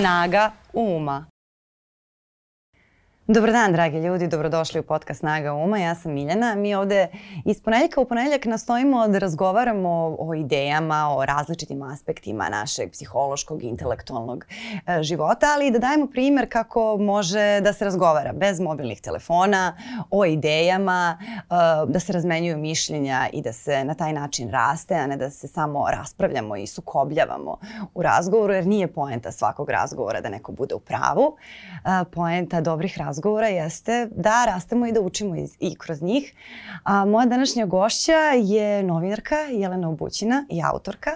Snaga uma. Dobar dan, dragi ljudi, dobrodošli u podcast Snaga Uma. Ja sam Miljana. Mi ovde iz ponedeljka u ponedeljak nastojimo da razgovaramo o idejama, o različitim aspektima našeg psihološkog i intelektualnog e, života, ali i da dajemo primer kako može da se razgovara bez mobilnih telefona, o idejama, e, da se razmenjuju mišljenja i da se na taj način raste, a ne da se samo raspravljamo i sukobljavamo u razgovoru, jer nije poenta svakog razgovora da neko bude u pravu. E, poenta dobrih razgovora razgovora jeste da rastemo i da učimo iz, i kroz njih. A, moja današnja gošća je novinarka Jelena Obućina i autorka,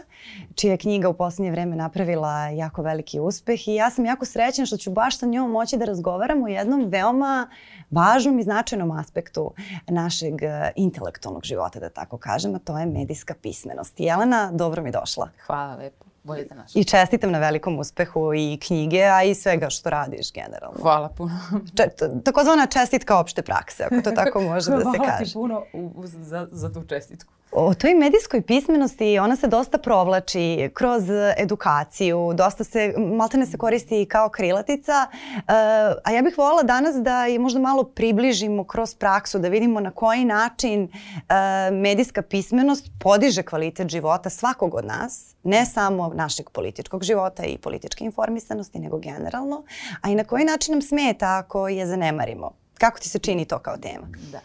čija je knjiga u poslednje vreme napravila jako veliki uspeh i ja sam jako srećna što ću baš sa njom moći da razgovaram o jednom veoma važnom i značajnom aspektu našeg e, intelektualnog života, da tako kažem, a to je medijska pismenost. Jelena, dobro mi došla. Hvala lepo. Bolje da I čestitam na velikom uspehu i knjige, a i svega što radiš generalno. Hvala puno. Če, takozvana čestitka opšte prakse, ako to tako može da se kaže. Hvala ti puno za, za tu čestitku. O toj medijskoj pismenosti ona se dosta provlači kroz edukaciju, dosta se, maltene se koristi kao krilatica, uh, a ja bih voljela danas da je možda malo približimo kroz praksu, da vidimo na koji način uh, medijska pismenost podiže kvalitet života svakog od nas, ne samo našeg političkog života i političke informisanosti, nego generalno, a i na koji način nam smeta ako je zanemarimo. Kako ti se čini to kao tema? Da.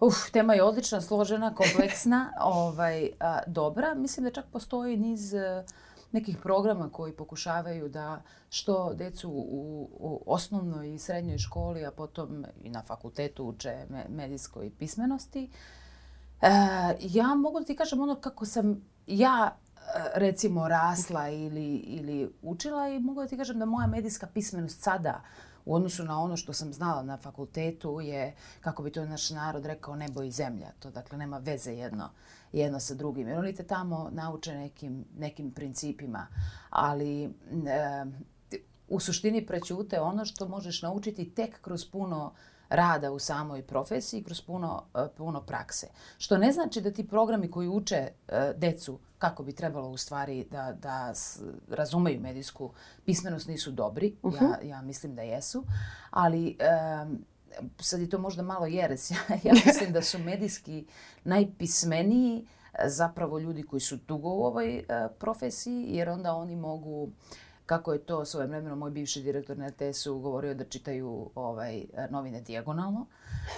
Uf, tema je odlična, složena, kompleksna, ovaj, a, dobra. Mislim da čak postoji niz e, nekih programa koji pokušavaju da što decu u, u osnovnoj i srednjoj školi, a potom i na fakultetu uče me, medijskoj pismenosti. E, ja mogu da ti kažem ono kako sam ja e, recimo rasla ili, ili učila i mogu da ti kažem da moja medijska pismenost sada u odnosu na ono što sam znala na fakultetu je, kako bi to naš narod rekao, nebo i zemlja. To dakle nema veze jedno, jedno sa drugim. Jer oni te tamo nauče nekim, nekim principima, ali e, u suštini prećute ono što možeš naučiti tek kroz puno rada u samoj profesiji kroz puno, e, puno prakse. Što ne znači da ti programi koji uče e, decu kako bi trebalo u stvari da, da razumeju medijsku pismenost nisu dobri. Uh -huh. ja, ja mislim da jesu. Ali um, sad je to možda malo jeres. Ja, ja mislim da su medijski najpismeniji zapravo ljudi koji su dugo u ovoj uh, profesiji, jer onda oni mogu kako je to svoje vremeno moj bivši direktor na RTS-u govorio da čitaju ovaj novine dijagonalno.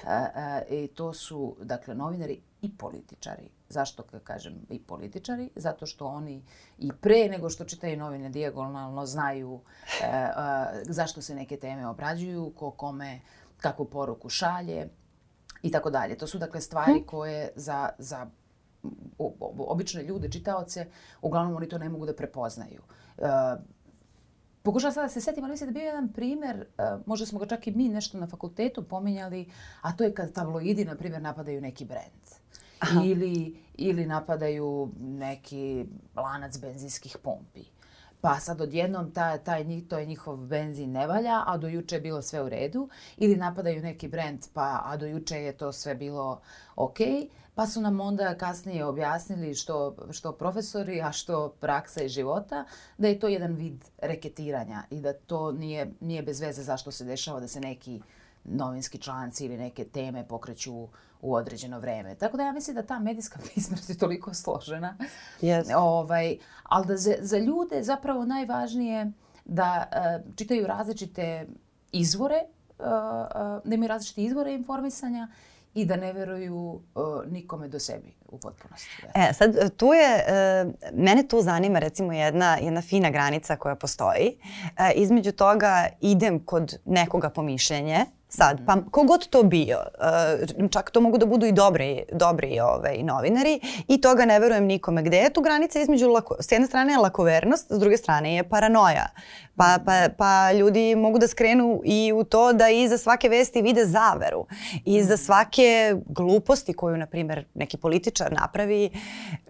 E, e, I to su, dakle, novinari i političari. Zašto kažem i političari? Zato što oni i pre nego što čitaju novine dijagonalno znaju e, e, zašto se neke teme obrađuju, ko kome kakvu poruku šalje i tako dalje. To su dakle stvari hm. koje za, za obične ljude, čitaoce, uglavnom oni to ne mogu da prepoznaju. E, Pokušavam sada da se setim, ali mislim da bio jedan primer, uh, možda smo ga čak i mi nešto na fakultetu pominjali, a to je kad tabloidi, na primjer, napadaju neki brend. Aha. Ili, ili napadaju neki lanac benzinskih pumpi. Pa sad odjednom ta, taj, to je njihov benzin ne valja, a do juče je bilo sve u redu. Ili napadaju neki brend, pa a do juče je to sve bilo okej. Okay. Pa su nam onda kasnije objasnili što, što profesori, a što praksa i života, da je to jedan vid reketiranja i da to nije, nije bez veze zašto se dešava da se neki novinski članci ili neke teme pokreću u određeno vreme. Tako da ja mislim da ta medijska pismenost je toliko složena. Yes. Ovaj, ali da za, za ljude zapravo najvažnije da uh, čitaju različite izvore, uh, uh, da imaju različite izvore informisanja i da ne veruju uh, nikome do sebi u potpunosti. Da. E, sad tu je, uh, mene tu zanima recimo jedna, jedna fina granica koja postoji. Uh, između toga idem kod nekoga po mišljenje, sad, pa kogod to bio, uh, čak to mogu da budu i dobri, dobri ovaj, novinari i toga ne verujem nikome. Gde je tu granica između, lako, s jedne strane je lakovernost, s druge strane je paranoja. Pa, pa, pa ljudi mogu da skrenu i u to da iza svake vesti vide zaveru. Iza svake gluposti koju, na primjer, neki političar napravi,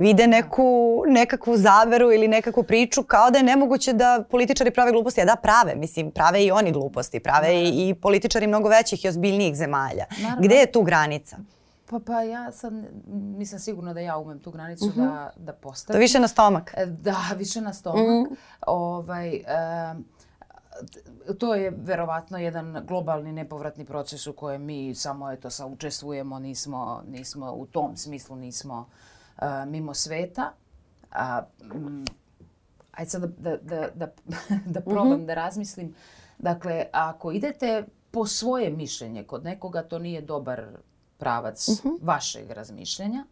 vide neku, nekakvu zaveru ili nekakvu priču kao da je nemoguće da političari prave gluposti. A da, prave. Mislim, prave i oni gluposti. Prave i, i političari mnogo većih i ozbiljnijih zemalja. Naravno. Gde je tu granica? Pa, pa ja sad nisam sigurna da ja umem tu granicu uh -huh. da, da postavim. To više na stomak. E, da, više na stomak. -huh. ovaj, e, to je verovatno jedan globalni nepovratni proces u kojem mi samo eto sa učestvujemo, nismo, nismo u tom smislu nismo uh, mimo sveta. A, um, ajde sad da, da, da, da probam mm -hmm. da razmislim. Dakle, ako idete po svoje mišljenje kod nekoga, to nije dobar pravac mm -hmm. vašeg razmišljanja.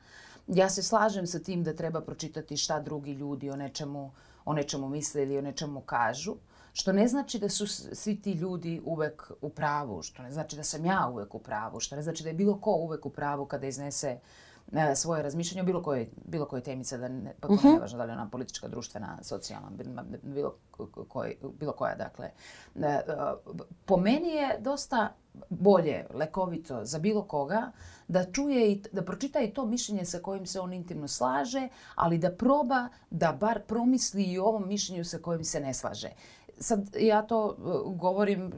Ja se slažem sa tim da treba pročitati šta drugi ljudi o nečemu, o nečemu misle ili o nečemu kažu. Što ne znači da su svi ti ljudi uvek u pravu, što ne znači da sam ja uvek u pravu, što ne znači da je bilo ko uvek u pravu kada iznese e, svoje razmišljanje o bilo koje, bilo koje temice, da ne, potpuno uh -huh. nevažno da li je ona politička, društvena, socijalna, bilo, koj, bilo koja, dakle. E, e, po meni je dosta bolje, lekovito za bilo koga da čuje i da pročita i to mišljenje sa kojim se on intimno slaže, ali da proba da bar promisli i o ovom mišljenju sa kojim se ne slaže sad ja to govorim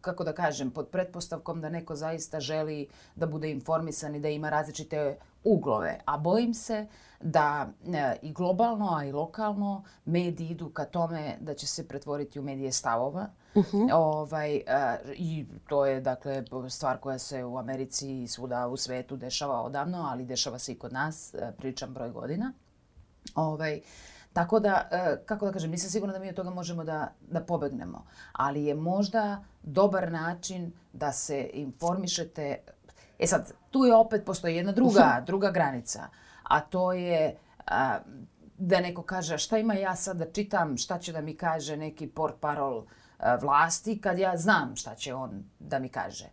kako da kažem, pod pretpostavkom da neko zaista želi da bude informisan i da ima različite uglove. A bojim se da e, i globalno, a i lokalno mediji idu ka tome da će se pretvoriti u medije stavova. Uh mhm. -huh. ovaj, e, I to je dakle stvar koja se u Americi i svuda u svetu dešava odavno, ali dešava se i kod nas, e, pričam broj godina. Ovaj, Tako da, e, kako da kažem, nisam sigurna da mi od toga možemo da, da pobegnemo. Ali je možda dobar način da se informišete. E sad, tu je opet postoji jedna druga, druga granica. A to je a, da neko kaže šta ima ja sad da čitam, šta će da mi kaže neki port parol vlasti kad ja znam šta će on da mi kaže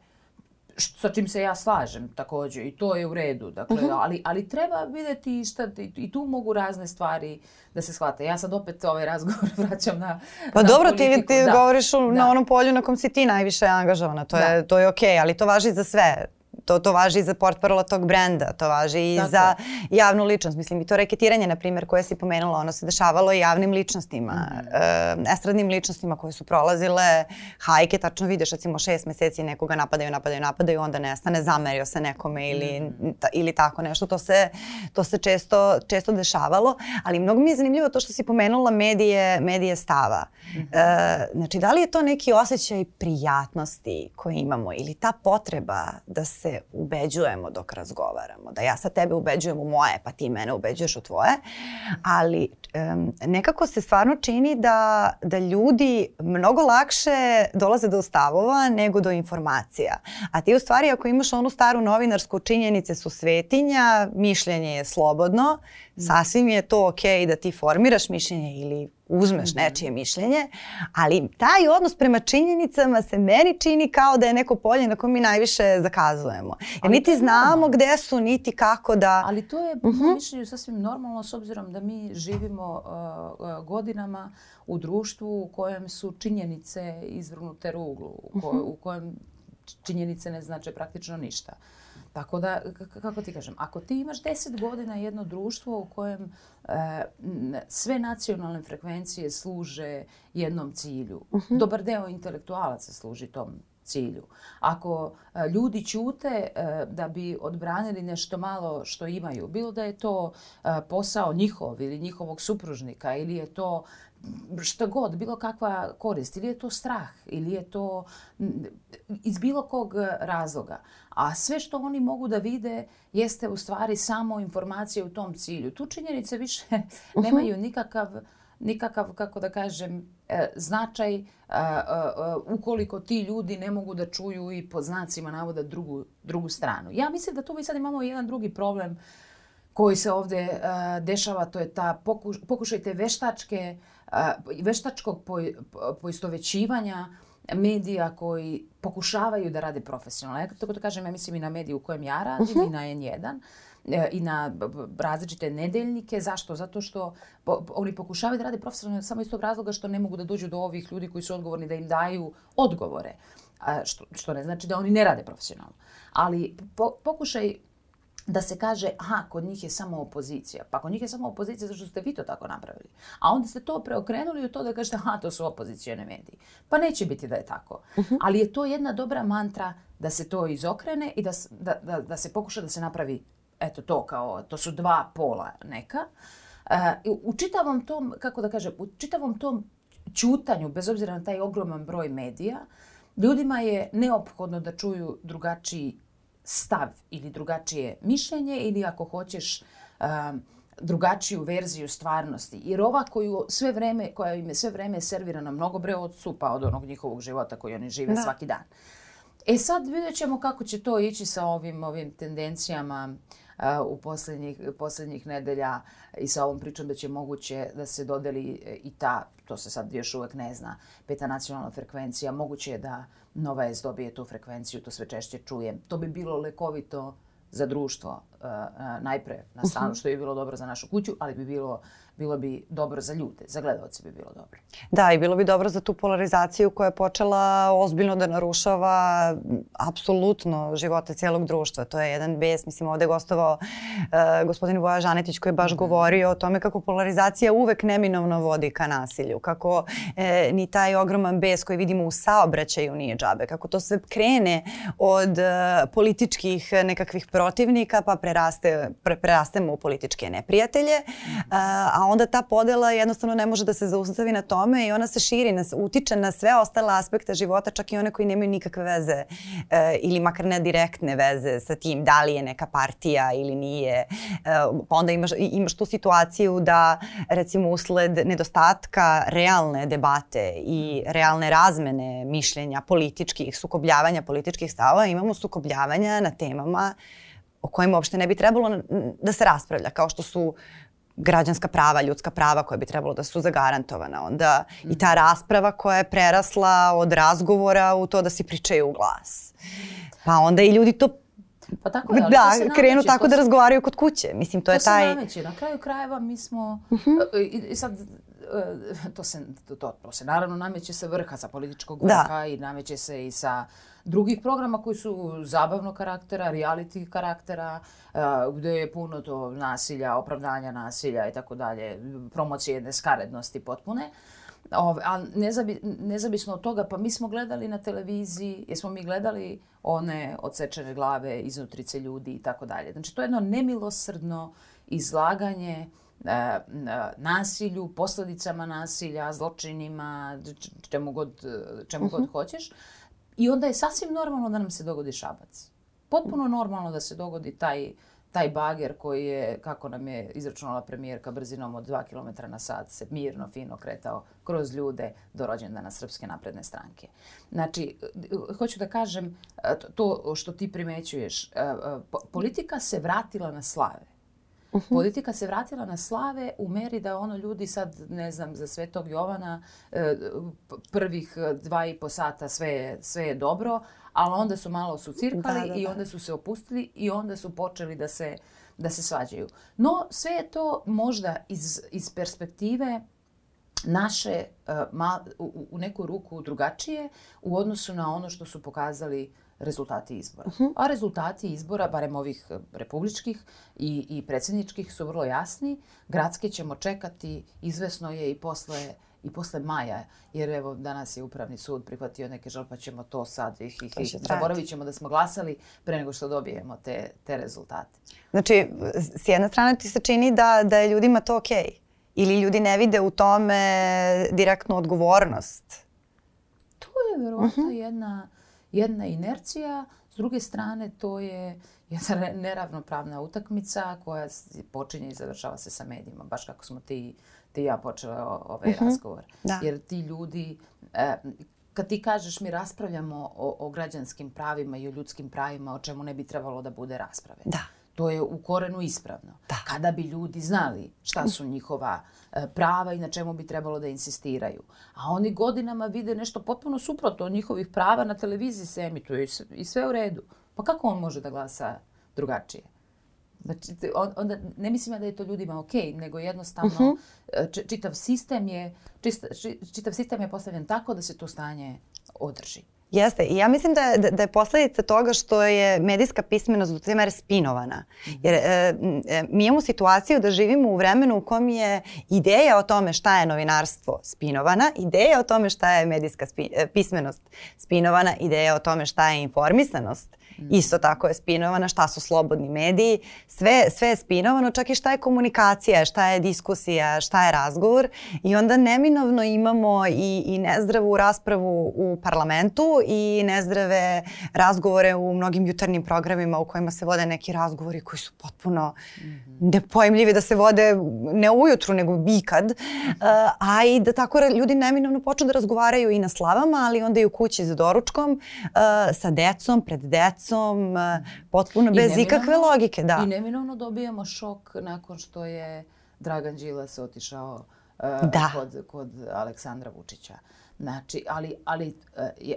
sa čim se ja slažem takođe i to je u redu. Dakle, uh mhm. -huh. ali, ali treba videti šta, i, i tu mogu razne stvari da se shvate. Ja sad opet ovaj razgovor vraćam na Pa na dobro, politiku. ti, ti da. govoriš u, da. na onom polju na kom si ti najviše angažovana. To, da. je, to je okej, okay, ali to važi za sve to, to važi i za portparola tog brenda, to važi i Tako. za javnu ličnost. Mislim, i to reketiranje, na primjer, koje si pomenula, ono se dešavalo i javnim ličnostima, mm -hmm. uh, estradnim ličnostima koje su prolazile hajke, tačno vidiš, recimo šest meseci nekoga napadaju, napadaju, napadaju, onda nestane, zamerio se nekome ili, mm -hmm. ta, ili tako nešto. To se, to se često, često dešavalo, ali mnogo mi je zanimljivo to što si pomenula medije, medije stava. Mm -hmm. uh, znači, da li je to neki osjećaj prijatnosti koji imamo ili ta potreba da se ubeđujemo dok razgovaramo. Da ja sa tebe ubeđujem u moje, pa ti mene ubeđuješ u tvoje. Ali um, nekako se stvarno čini da, da ljudi mnogo lakše dolaze do stavova nego do informacija. A ti u stvari ako imaš onu staru novinarsku činjenice su svetinja, mišljenje je slobodno, sasvim je to okej okay da ti formiraš mišljenje ili uzmeš -hmm. nečije mišljenje, ali taj odnos prema činjenicama se meni čini kao da je neko polje na kojem mi najviše zakazujemo. Jer niti znamo gde su, niti kako da... Ali to je po mm -hmm. mišljenju sasvim normalno s obzirom da mi živimo uh, godinama u društvu u kojem su činjenice izvrnute ruglu, u, ko, -hmm. u kojem činjenice ne znače praktično ništa. Tako da, kako ti kažem, ako ti imaš deset godina jedno društvo u kojem e, sve nacionalne frekvencije služe jednom cilju, uh mhm. -huh. dobar deo intelektualaca služi tom cilju. Ako e, ljudi ćute e, da bi odbranili nešto malo što imaju, bilo da je to e, posao njihov ili njihovog supružnika ili je to šta god, bilo kakva korist, ili je to strah, ili je to iz bilo kog razloga. A sve što oni mogu da vide jeste u stvari samo informacije u tom cilju. Tu činjenice više mhm. nemaju nikakav nikakav, kako da kažem, e, značaj ukoliko ti ljudi ne mogu da čuju i pod znacima navoda drugu, drugu stranu. Ja mislim da tu mi sad imamo jedan drugi problem koji se ovde dešava, to je ta pokuš, pokušaj te veštačke uh, veštačkog poistovećivanja medija koji pokušavaju da rade profesionalno. Ja tako da kažem, ja mislim i na mediju u kojem ja radim uh -huh. i na N1 e, i na različite nedeljnike. Zašto? Zato što po, oni pokušavaju da rade profesionalno samo iz tog razloga što ne mogu da dođu do ovih ljudi koji su odgovorni da im daju odgovore. A, što, što ne znači da oni ne rade profesionalno. Ali po, pokušaj da se kaže, aha, kod njih je samo opozicija. Pa kod njih je samo opozicija zašto ste vi to tako napravili. A onda ste to preokrenuli u to da kažete, aha, to su opozicijone mediji. Pa neće biti da je tako. Uh mhm. -huh. Ali je to jedna dobra mantra da se to izokrene i da, da, da, da se pokuša da se napravi, eto to kao, to su dva pola neka. Uh, u čitavom tom, kako da kažem, u čitavom tom čutanju, bez obzira na taj ogroman broj medija, ljudima je neophodno da čuju drugačiji stav ili drugačije mišljenje ili ako hoćeš um, drugačiju verziju stvarnosti. Jer ova koju sve vreme, koja im je sve vreme servirana mnogo bre od supa od onog njihovog života koji oni žive da. svaki dan. E sad vidjet ćemo kako će to ići sa ovim, ovim tendencijama uh, u poslednjih, poslednjih nedelja i sa ovom pričom da će moguće da se dodeli e, i ta, to se sad još uvek ne zna, peta nacionalna frekvencija. Moguće je da Nova S dobije tu frekvenciju, to sve češće čujem. To bi bilo lekovito za društvo uh, uh, najpre na stranu, što bi bilo dobro za našu kuću, ali bi bilo bilo bi dobro za ljude, za gledalce bi bilo dobro. Da, i bilo bi dobro za tu polarizaciju koja je počela ozbiljno da narušava apsolutno živote cijelog društva. To je jedan bes, mislim ovde je gostovao uh, gospodin Voja Žanetić koji je baš mm -hmm. govorio o tome kako polarizacija uvek neminovno vodi ka nasilju, kako e, ni taj ogroman bes koji vidimo u saobraćaju nije džabe, kako to sve krene od e, političkih nekakvih protivnika pa preraste, pre, prerastemo u političke neprijatelje, -hmm. a onda ta podela jednostavno ne može da se zaustavi na tome i ona se širi, nas, utiče na sve ostale aspekte života, čak i one koji nemaju nikakve veze e, ili makar ne direktne veze sa tim da li je neka partija ili nije. E, pa onda imaš, imaš tu situaciju da recimo usled nedostatka realne debate i realne razmene mišljenja političkih, sukobljavanja političkih stavova, imamo sukobljavanja na temama o kojima uopšte ne bi trebalo da se raspravlja, kao što su građanska prava, ljudska prava koja bi trebalo da su zagarantovana. Onda mm. i ta rasprava koja je prerasla od razgovora u to da si pričaju u glas. Pa onda i ljudi to Pa tako je, ali da, to se krenu tako da razgovaraju kod kuće. Mislim, to, to je taj... To se nameće. Na kraju krajeva mi smo... Uh -huh. i, I sad, e, to se, to, to se naravno nameće sa vrha, sa političkog da. vrha da. i nameće se i sa drugih programa koji su zabavnog karaktera, reality karaktera, uh, gde je puno to nasilja, opravdanja nasilja i tako dalje, promocije jedne skarednosti potpune. Ove, a nezabi, nezabisno od toga, pa mi smo gledali na televiziji, jesmo mi gledali one odsečene glave, iznutrice ljudi i tako dalje. Znači, to je jedno nemilosrdno izlaganje e, nasilju, posledicama nasilja, zločinima, čemu god, čemu uh -huh. god mhm. hoćeš. I onda je sasvim normalno da nam se dogodi šabac. Potpuno normalno da se dogodi taj, taj bager koji je, kako nam je izračunala premijerka, brzinom od 2 km na sat se mirno, fino kretao kroz ljude do rođendana Srpske napredne stranke. Znači, hoću da kažem, to što ti primećuješ, politika se vratila na slave. Uh -huh. Politika se vratila na slave u meri da ono ljudi sad, ne znam, za Svetog Jovana e, prvih dva i po sata sve je, sve je dobro, ali onda su malo su cirkali da, da, da. i onda su se opustili i onda su počeli da se, da se svađaju. No, sve je to možda iz, iz perspektive naše uh, ma, u, u neku ruku drugačije u odnosu na ono što su pokazali rezultati izbora. Uh -huh. A rezultati izbora, barem ovih eh, republičkih i, i predsjedničkih, su vrlo jasni. Gradske ćemo čekati, izvesno je i posle i posle maja, jer evo danas je Upravni sud prihvatio neke žal, pa ćemo to sad ih, ih, ih zaboravit ćemo da smo glasali pre nego što dobijemo te, te rezultate. Znači, s jedne strane ti se čini da, da je ljudima to okej? Okay. Ili ljudi ne vide u tome direktnu odgovornost? To je verovatno uh mhm. -huh. jedna jedna inercija, s druge strane to je jedna neravnopravna utakmica koja počinje i završava se sa medijima, baš kako smo ti, ti ja počele ovaj uh mhm. -huh. razgovor. Da. Jer ti ljudi, e, kad ti kažeš mi raspravljamo o, o građanskim pravima i o ljudskim pravima, o čemu ne bi trebalo da bude rasprave. Da. To je u korenu ispravno. Da. Kada bi ljudi znali šta su njihova e, prava i na čemu bi trebalo da insistiraju. A oni godinama vide nešto potpuno suprotno od njihovih prava na televiziji se emituje i sve u redu. Pa kako on može da glasa drugačije? Znači, onda ne mislim da je to ljudima ok, nego jednostavno uh mhm. -huh. čitav sistem je čista, čitav sistem je postavljen tako da se to stanje održi. Jeste. I ja mislim da je, da, da je posledica toga što je medijska pismenost do te mere spinovana. Jer e, e, mi imamo situaciju da živimo u vremenu u kom je ideja o tome šta je novinarstvo spinovana, ideja o tome šta je medijska spi, e, pismenost spinovana, ideja o tome šta je informisanost mm. isto tako je spinovana, šta su slobodni mediji, sve, sve je spinovano, čak i šta je komunikacija, šta je diskusija, šta je razgovor i onda neminovno imamo i, i nezdravu raspravu u parlamentu i nezdrave razgovore u mnogim jutarnjim programima u kojima se vode neki razgovori koji su potpuno mm -hmm. nepojemljivi da se vode ne ujutru nego ikad, uh, a i da tako ljudi neminovno počnu da razgovaraju i na slavama, ali onda i u kući za doručkom, uh, sa decom, pred decom, uh, potpuno bez ikakve logike. Da. I neminovno dobijamo šok nakon što je Dragan Đilas otišao uh, da. kod, kod Aleksandra Vučića. Znači, ali, ali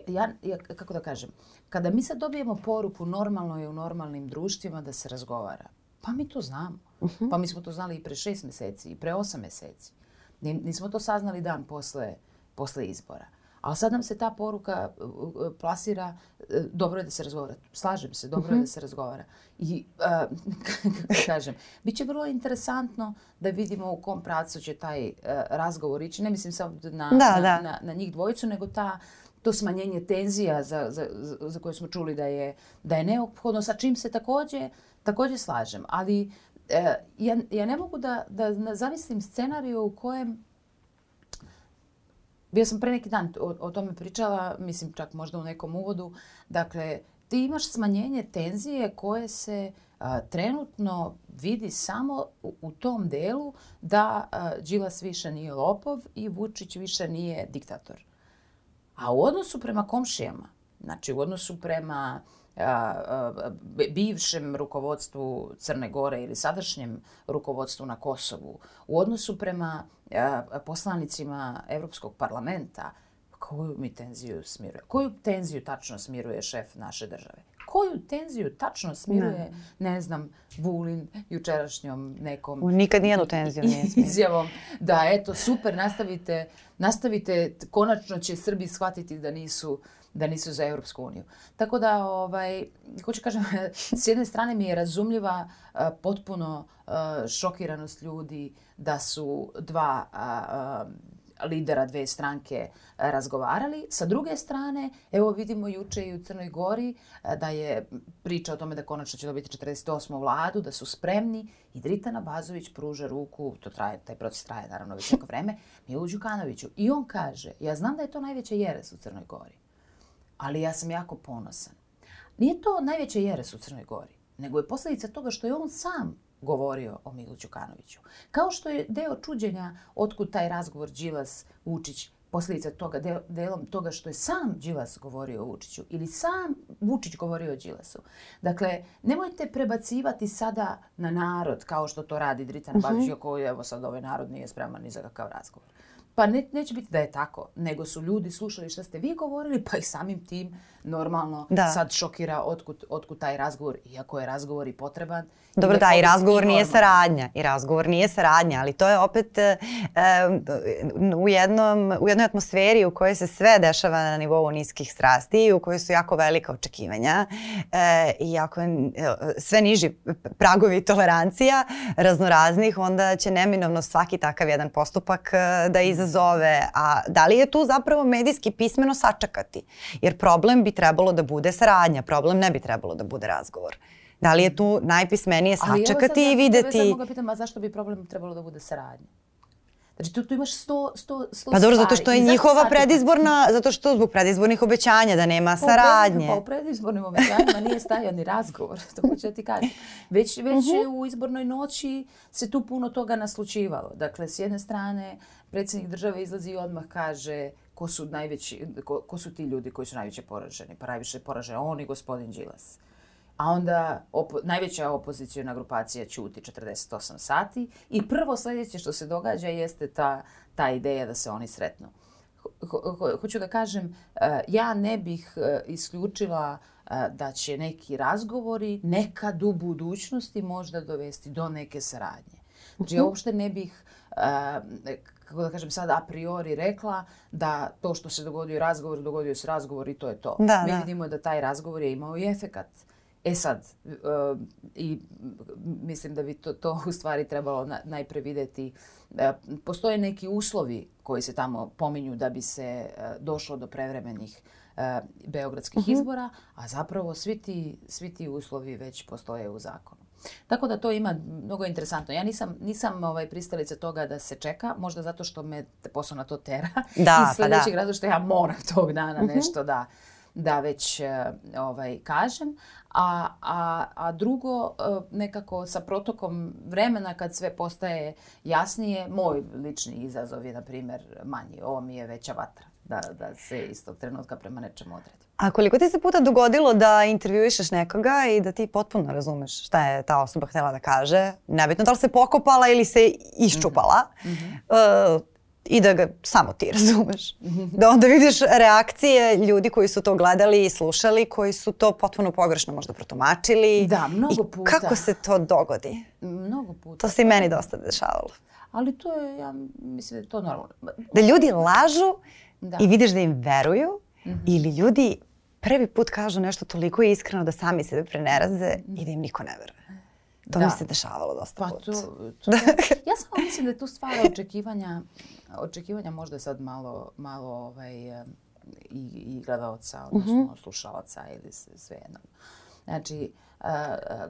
ja, ja, kako da kažem, kada mi sad dobijemo poruku normalno je u normalnim društvima da se razgovara, pa mi to znamo. Uh -huh. Pa mi smo to znali i pre šest meseci, i pre osam meseci. Nismo to saznali dan posle, posle izbora. Ali sad nam se ta poruka plasira, uh, dobro je da se razgovara. Slažem se, dobro uh -huh. je mhm. da se razgovara. I, uh, kako kažem, bit će vrlo interesantno da vidimo u kom pracu će taj uh, razgovor ići. Ne mislim samo na, da, na, da. na, na njih dvojicu, nego ta to smanjenje tenzija za, za, za koje smo čuli da je, da je neophodno, sa čim se takođe, takođe slažem. Ali e, ja, ja ne mogu da, da zamislim scenariju u kojem Bio sam pre neki dan o, o tome pričala, mislim čak možda u nekom uvodu. Dakle, ti imaš smanjenje tenzije koje se a, trenutno vidi samo u, u tom delu da a, Đilas više nije lopov i Vučić više nije diktator. A u odnosu prema komšijama, znači u odnosu prema bivšem rukovodstvu Crne Gore ili sadašnjem rukovodstvu na Kosovu, u odnosu prema poslanicima Evropskog parlamenta, koju mi tenziju smiruje? Koju tenziju tačno smiruje šef naše države? Koju tenziju tačno smiruje, ne, ne znam, Vulin jučerašnjom nekom... Nikad nijednu tenziju nije smiruje. Izjavom da, eto, super, nastavite, nastavite, konačno će Srbi shvatiti da nisu da nisu za Europsku uniju. Tako da, ovaj, hoću kažem, s jedne strane mi je razumljiva uh, potpuno uh, šokiranost ljudi da su dva uh, lidera dve stranke razgovarali. Sa druge strane, evo vidimo juče i u Crnoj Gori da je priča o tome da konačno će dobiti 48. vladu, da su spremni i Dritana Bazović pruža ruku, to traje, taj proces traje naravno već neko vreme, Milu Đukanoviću. I on kaže, ja znam da je to najveća jeres u Crnoj Gori ali ja sam jako ponosan. Nije to najveće jeres u Crnoj Gori, nego je posljedica toga što je on sam govorio o Milu Đukanoviću. Kao što je deo čuđenja otkud taj razgovor Đilas Vučić posljedica toga, de, delom toga što je sam Đilas govorio o Vučiću ili sam Vučić govorio o Đilasu. Dakle, nemojte prebacivati sada na narod kao što to radi Dritan uh -huh. Babić, koji evo sad ovaj narod nije spreman ni za kakav razgovor. Pa ne, neće biti da je tako, nego su ljudi slušali šta ste vi govorili, pa i samim tim normalno da. sad šokira otkud, otkud taj razgovor, iako je razgovor i potreban. Dobro, da, i razgovor nije saradnja. I razgovor nije saradnja, ali to je opet e, u, jednom, u jednoj atmosferi u kojoj se sve dešava na nivou niskih strasti, u kojoj su jako velika očekivanja e, i jako e, sve niži pragovi tolerancija raznoraznih, onda će neminovno svaki takav jedan postupak e, da izazove. A da li je tu zapravo medijski pismeno sačekati? Jer problem bi trebalo da bude saradnja, problem ne bi trebalo da bude razgovor. Da li je tu najpismenije sačekati i videti... Ali evo sad ja pitam, a zašto bi problem trebalo da bude saradnja? Znači tu, tu imaš sto, sto, sto Pa dobro, zato što je njihova predizborna, zato što zbog predizbornih obećanja da nema pa saradnje. Pa u predizbornim obećanjima nije stajao ni razgovor, to hoću da ti kažem. Već, već uh -huh. u izbornoj noći se tu puno toga naslučivalo. Dakle, s jedne strane, predsjednik države izlazi i odmah kaže ko su, najveći, ko, ko su ti ljudi koji su najveće poraženi. Pa najviše poraženi on i gospodin Đilas. A onda opo, najveća opozicijona grupacija ćuti 48 sati i prvo sljedeće što se događa jeste ta, ta ideja da se oni sretnu. Ho, ho, hoću da kažem, e, ja ne bih e, isključila e, da će neki razgovori nekad u budućnosti možda dovesti do neke saradnje. Znači, ja uopšte ne bih kako da kažem sad a priori rekla da to što se dogodio razgovor, dogodio se razgovor i to je to. Da, Mi da. vidimo da taj razgovor je imao i efekat. E sad, uh, i mislim da bi to, to u stvari trebalo na, najpre videti. Uh, postoje neki uslovi koji se tamo pominju da bi se uh, došlo do prevremenih e, beogradskih izbora, a zapravo svi ti, svi ti uslovi već postoje u zakonu. Tako da to ima mnogo interesantno. Ja nisam, nisam ovaj, pristalica toga da se čeka, možda zato što me posao na to tera. Da, Iz sljedećeg razloga što ja moram tog dana nešto da, da već e, ovaj, kažem. A, a, a drugo, e, nekako sa protokom vremena kad sve postaje jasnije, moj lični izazov je, na primjer, manji. Ovo mi je veća vatra da, da se istog trenutka prema nečemu odredi. A koliko ti se puta dogodilo da intervjuišeš nekoga i da ti potpuno razumeš šta je ta osoba htjela da kaže? Nebitno da li se pokopala ili se iščupala. Mm -hmm. uh, i da ga samo ti razumeš. Da onda vidiš reakcije ljudi koji su to gledali i slušali, koji su to potpuno pogrešno možda protumačili. Da, mnogo puta. I kako se to dogodi? Mnogo puta. To se i meni dosta dešavalo. Ali to je, ja mislim da je to normalno. Da ljudi lažu da. i vidiš da im veruju mm -hmm. ili ljudi prvi put kažu nešto toliko iskreno da sami sebe preneraze mm -hmm. i da im niko ne veruje. To da. mi se dešavalo dosta pa put. To, to, ja samo mislim da je tu stvar očekivanja, očekivanja možda sad malo, malo ovaj, i, i gledalca, odnosno mm -hmm. slušalaca ili sve jedno. Znači,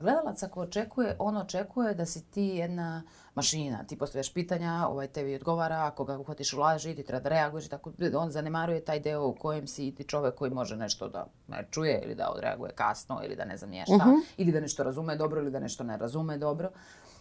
gledalac ako očekuje, on očekuje da si ti jedna mašina. Ti postavljaš pitanja, ovaj tebi odgovara, ako ga uhvatiš u laži, ti treba da reaguješ. Tako, on zanemaruje taj deo u kojem si ti čovek koji može nešto da ne čuje ili da odreaguje kasno ili da ne znam nije šta. Uh -huh. Ili da nešto razume dobro ili da nešto ne razume dobro.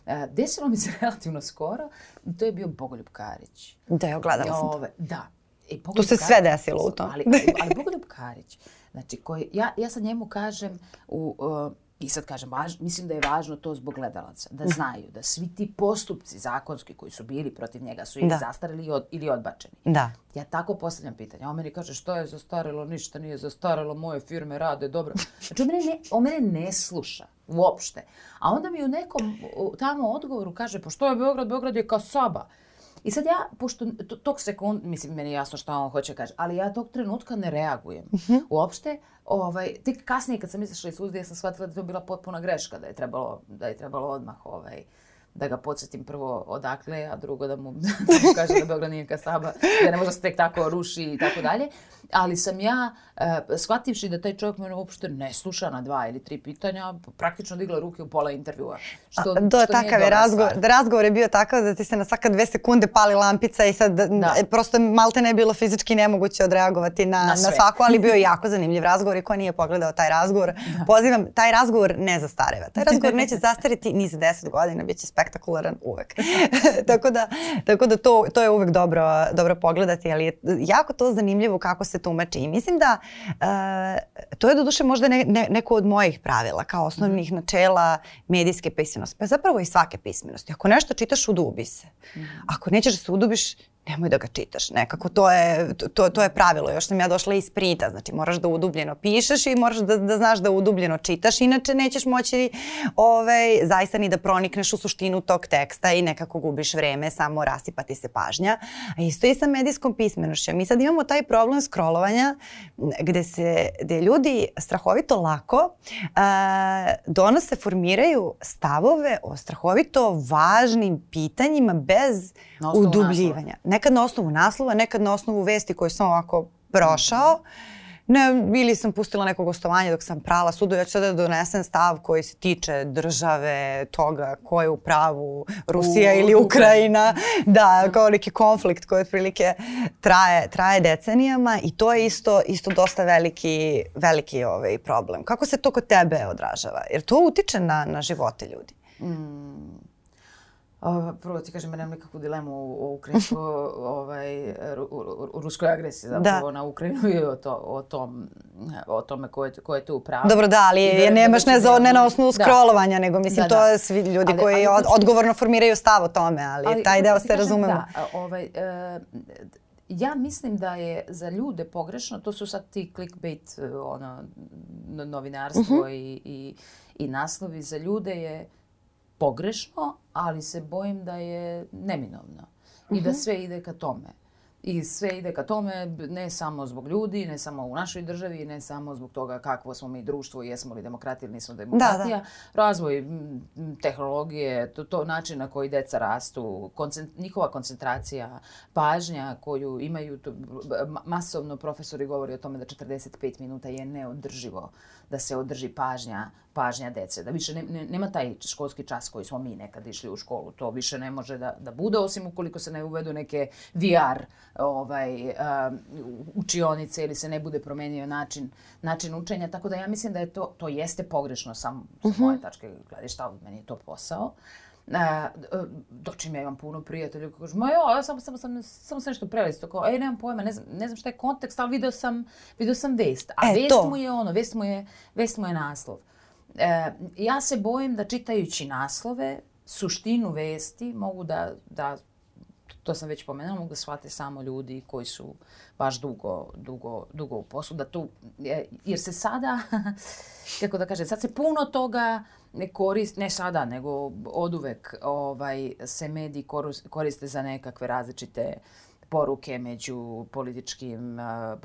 E, desilo mi se relativno skoro i to je bio Bogoljub Karić. Da, ja gledala sam to. Da. E, to se sve desilo u tom. Ali, ali, ali Bogoljub Karić, znači, koji, ja, ja sad njemu kažem u... Uh, I sad kažem, važ, mislim da je važno to zbog gledalaca, da mhm. znaju da svi ti postupci zakonski koji su bili protiv njega su ili da. zastarili ili, od, ili odbačeni. Da. Ja tako postavljam pitanje. On meni kaže što je zastarilo, ništa nije zastarilo, moje firme rade dobro. Znači on mene ne, on mene ne sluša uopšte. A onda mi u nekom tamo odgovoru kaže, pa što je Beograd? Beograd je kao Saba. I sad ja, pošto tog sekund, mislim, meni je jasno šta on hoće kaže, ali ja tog trenutka ne reagujem. Uh mhm. -huh. Uopšte, ovaj, tek kasnije kad sam izašla iz suda, ja sam shvatila da je to bila potpuna greška, da je trebalo, da je trebalo odmah ovaj, da ga podsjetim prvo odakle, a drugo da mu, da mu kaže da Beograd nije kasaba, da ne može se tek tako ruši i tako dalje. Ali sam ja, uh, shvativši da taj čovjek mene uopšte ne sluša na dva ili tri pitanja, praktično digla ruke u pola intervjua. Što, a, do, što takav je razgovor, da razgovor je bio takav da ti se na svaka dve sekunde pali lampica i sad da. prosto malte ne bilo fizički nemoguće odreagovati na, na, na svaku, ali bio je jako zanimljiv razgovor i ko nije pogledao taj razgovor, da. pozivam, taj razgovor ne zastareva. Taj razgovor neće zastariti ni za deset godina, bit će spektakularan uvek. tako da, tako da to, to je uvek dobro, dobro pogledati, ali je jako to zanimljivo kako se tumači. I mislim da uh, to je do duše možda ne, ne, neko od mojih pravila kao osnovnih mm. načela medijske pismenosti. Pa zapravo i svake pismenosti. Ako nešto čitaš, udubi se. Mm. Ako nećeš da se udubiš, nemoj da ga čitaš. Nekako to je, to, to je pravilo. Još sam ja došla iz printa. Znači moraš da udubljeno pišeš i moraš da, da znaš da udubljeno čitaš. Inače nećeš moći ovaj, zaista ni da pronikneš u suštinu tog teksta i nekako gubiš vreme, samo rasipati se pažnja. A isto i sa medijskom pismenošću. Mi sad imamo taj problem scrollovanja gde se gde ljudi strahovito lako a, donose, formiraju stavove o strahovito važnim pitanjima bez udubljivanja. Ne nekad na osnovu naslova, nekad na osnovu vesti koje sam ovako prošao. Ne, ili sam pustila neko gostovanje dok sam prala sudu, ja ću sada da donesem stav koji se tiče države, toga ko je u pravu, Rusija u, ili Ukrajina. Da, kao neki konflikt koji otprilike traje, traje decenijama i to je isto, isto dosta veliki, veliki ovaj problem. Kako se to kod tebe odražava? Jer to utiče na, na živote ljudi. Mm. Uh, prvo ti kažem, nemam nikakvu dilemu o ukrajinsko, ovaj, u, ruskoj agresiji zapravo da. na Ukrajinu i o, to, o, tom, o tome ko je, ko je tu upravo. Dobro, da, ali je, nemaš ne, za, ne na osnovu da. scrollovanja, nego mislim da, to da. svi ljudi ali, koji ali, od, odgovorno formiraju stav o tome, ali, ali taj deo se razumemo. Da, ovaj, uh, ja mislim da je za ljude pogrešno, to su sad ti clickbait, ono, novinarstvo uh mhm. -huh. i, i, i naslovi, za ljude je pogrešno, ali se bojim da je neminovno. Uh -huh. I da mhm. sve ide ka tome. I sve ide ka tome, ne samo zbog ljudi, ne samo u našoj državi, ne samo zbog toga kakvo smo mi društvo, jesmo li demokratija ili nismo demokratija. Da, da. Razvoj tehnologije, to, to način na koji deca rastu, koncent, njihova koncentracija, pažnja koju imaju, to, masovno profesori govori o tome da 45 minuta je neodrživo da se održi pažnja, pažnja dece. Da više ne, ne, nema taj školski čas koji smo mi nekad išli u školu. To više ne može da, da bude, osim ukoliko se ne uvedu neke VR ovaj, uh, učionice ili se ne bude promenio način, način učenja. Tako da ja mislim da je to, to jeste pogrešno sam, sa uh -huh. moje tačke gledišta, meni je to posao. Uh, E, dočim ja imam puno prijatelja koji kažu, ma ja samo, samo, samo, samo sam nešto prelisto, kao, ej, nemam pojma, ne znam, ne znam šta je kontekst, ali video sam, video sam vest. A e, vest to. mu je ono, vest mu je, vest mu je naslov. E, ja se bojim da čitajući naslove, suštinu vesti mogu da, da to sam već pomenula, mogu da shvate samo ljudi koji su baš dugo, dugo, dugo u poslu. Da tu, jer se sada, kako da kažem, sad se puno toga ne koriste, ne sada, nego oduvek ovaj, se mediji koriste za nekakve različite poruke među političkim,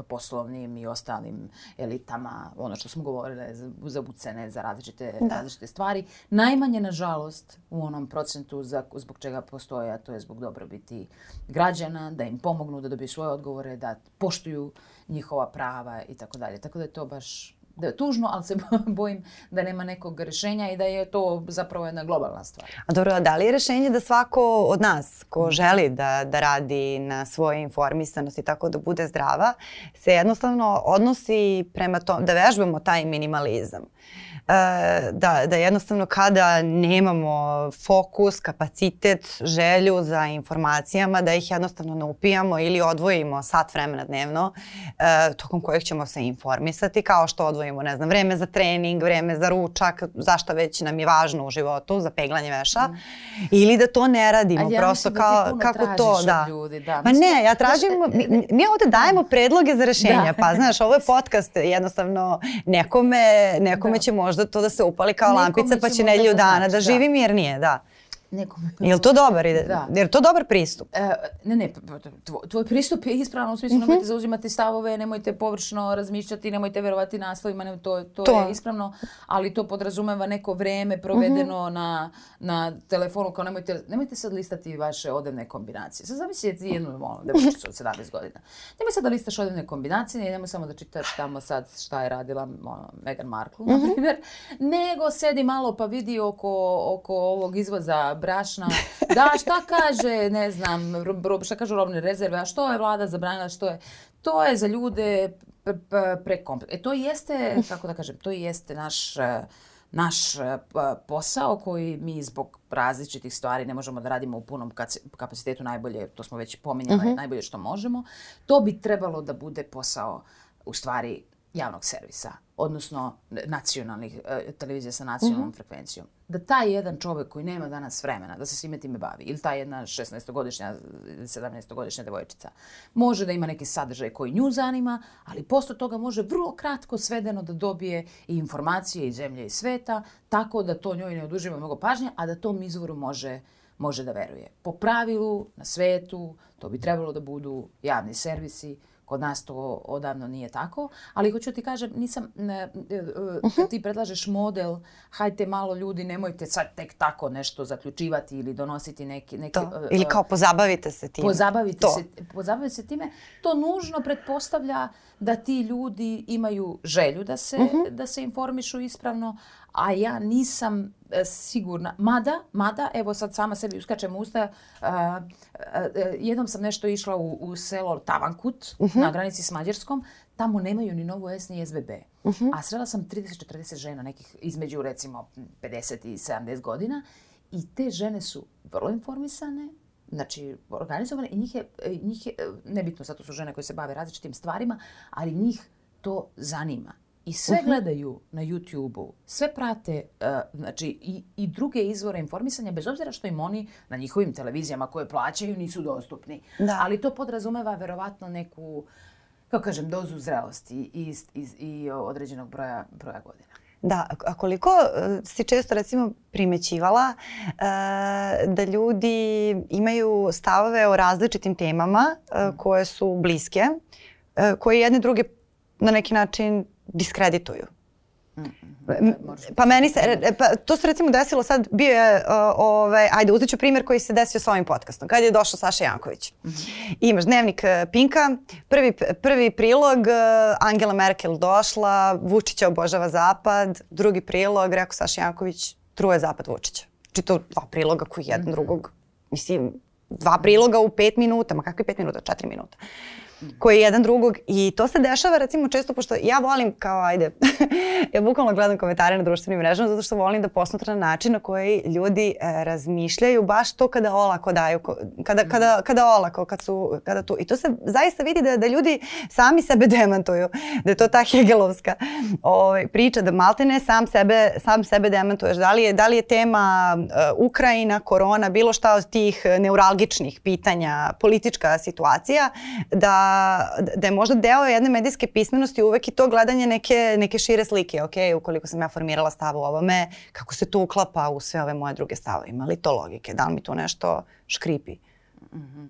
poslovnim i ostalim elitama, ono što smo govorile, za ucene, za različite, da. različite stvari. Najmanje, nažalost, u onom procentu za, zbog čega postoje, a to je zbog dobrobiti građana, da im pomognu da dobiju svoje odgovore, da poštuju njihova prava i tako dalje. Tako da je to baš da tužno, ali se bojim da nema nekog rešenja i da je to zapravo jedna globalna stvar. A dobro, a da li je rešenje da svako od nas ko želi da, da radi na svoje informisanosti tako da bude zdrava, se jednostavno odnosi prema tom, da vežbamo taj minimalizam. E, da, da jednostavno kada nemamo fokus, kapacitet, želju za informacijama, da ih jednostavno ne upijamo ili odvojimo sat vremena dnevno e, tokom kojeg ćemo se informisati, kao što odvojimo, ne znam, vreme za trening, vreme za ručak, zašto već nam je važno u životu, za peglanje veša, mm. ili da to ne radimo, ja prosto da kao, kako to, da. Ljudi, da. Ma ne, ja tražim, mi, mi ovde dajemo predloge za rešenja, da. pa znaš, ovo je podcast, jednostavno nekome, nekome da. će možda možda to da se upali kao lampica pa će nedelju dana da, da. živi mirnije, da nekom... Je li to dobar ide? Da. Je li to dobar pristup? E, ne, ne, tvoj, tvoj pristup je ispravan u smislu mhm. -huh. nemojte zauzimati stavove, nemojte površno razmišljati, nemojte verovati naslovima, ne, to, to, to, je ispravno, ali to podrazumeva neko vreme provedeno mhm. -huh. na, na telefonu, kao nemojte, nemojte sad listati vaše odevne kombinacije. Sad zamislite jednu ono, devojčicu od 17 godina. Nemoj sad da listaš odevne kombinacije, nemoj samo da čitaš tamo sad šta je radila ono, Meghan Markle, uh -huh. na mhm. primjer, nego sedi malo pa vidi oko, oko ovog izvoza brašna. Da, šta kaže, ne znam, šta kažu robne rezerve, a što je vlada zabranila, što je... To je za ljude prekompleksno. E to jeste, kako da kažem, to jeste naš naš posao koji mi zbog različitih stvari ne možemo da radimo u punom kapacitetu najbolje, to smo već pominjali, uh mhm. -huh. najbolje što možemo. To bi trebalo da bude posao u stvari javnog servisa, odnosno nacionalnih e, televizija sa nacionalnom mm -hmm. frekvencijom. Da taj jedan čovek koji nema danas vremena da se svime time bavi, ili ta jedna 16-godišnja, 17-godišnja devojčica, može da ima neki sadržaj koji nju zanima, ali posle toga može vrlo kratko svedeno da dobije i informacije iz zemlje i sveta, tako da to njoj ne oduživa mnogo pažnje, a da tom izvoru može može da veruje. Po pravilu, na svetu, to bi trebalo da budu javni servisi, Kod nas to odavno nije tako, ali hoću ti kažem, nisam, ne, kad ti predlažeš model, hajte malo ljudi, nemojte sad tek tako nešto zaključivati ili donositi neki... neki to. Uh, ili kao pozabavite se time. Pozabavite to. se, pozabavite se time. To nužno pretpostavlja da ti ljudi imaju želju da se, uh -huh. da se informišu ispravno, a ja nisam e, sigurna. Mada, mada, evo sad sama sebi uskačem usta, uh, jednom sam nešto išla u, u selo Tavankut, uh -huh. na granici s Mađarskom, tamo nemaju ni novu S ni SBB. Uh -huh. A srela sam 30-40 žena, nekih između recimo 50 i 70 godina i te žene su vrlo informisane, znači organizovane i njih je, njih je nebitno, zato su žene koje se bave različitim stvarima, ali njih to zanima i sve uh -huh. gledaju na YouTube-u, sve prate uh, znači, i, i druge izvore informisanja, bez obzira što im oni na njihovim televizijama koje plaćaju nisu dostupni. Da. Ali to podrazumeva verovatno neku, kako kažem, dozu zrelosti i, i, i određenog broja, broja godina. Da, a koliko uh, si često recimo primećivala uh, da ljudi imaju stavove o različitim temama uh, koje su bliske, uh, koje jedne druge na neki način diskredituju. Pa meni se, e, pa to se recimo desilo sad, bio je, uh, ovaj, ajde uzet ću primjer koji se desio s ovim podcastom. Kad je došao Saša Janković. Mm -hmm. Imaš dnevnik uh, Pinka, prvi, prvi prilog, uh, Angela Merkel došla, Vučića obožava Zapad, drugi prilog, rekao Saša Janković, truje Zapad Vučića. Znači to dva priloga koji jedan mm -hmm. drugog, mislim, dva priloga u pet minuta, ma kakvi pet minuta, četiri minuta koji je jedan drugog i to se dešava recimo često pošto ja volim kao ajde ja bukvalno gledam komentare na društvenim mrežama zato što volim da posmatram način na koji ljudi e, razmišljaju baš to kada olako daju kada, kada, kada olako kad su kada tu. I to se zaista vidi da, da ljudi sami sebe demantuju da je to ta Hegelovska ovaj, priča da maltene sam sebe sam sebe demantuješ. Da li je, da li je tema uh, Ukrajina, korona, bilo šta od tih neuralgičnih pitanja politička situacija da da je možda deo jedne medijske pismenosti uvek i to gledanje neke, neke šire slike. Ok, ukoliko sam ja formirala stav u ovome, kako se to uklapa u sve ove moje druge stavove? Ima li to logike? Da li mi to nešto škripi? Mm -hmm.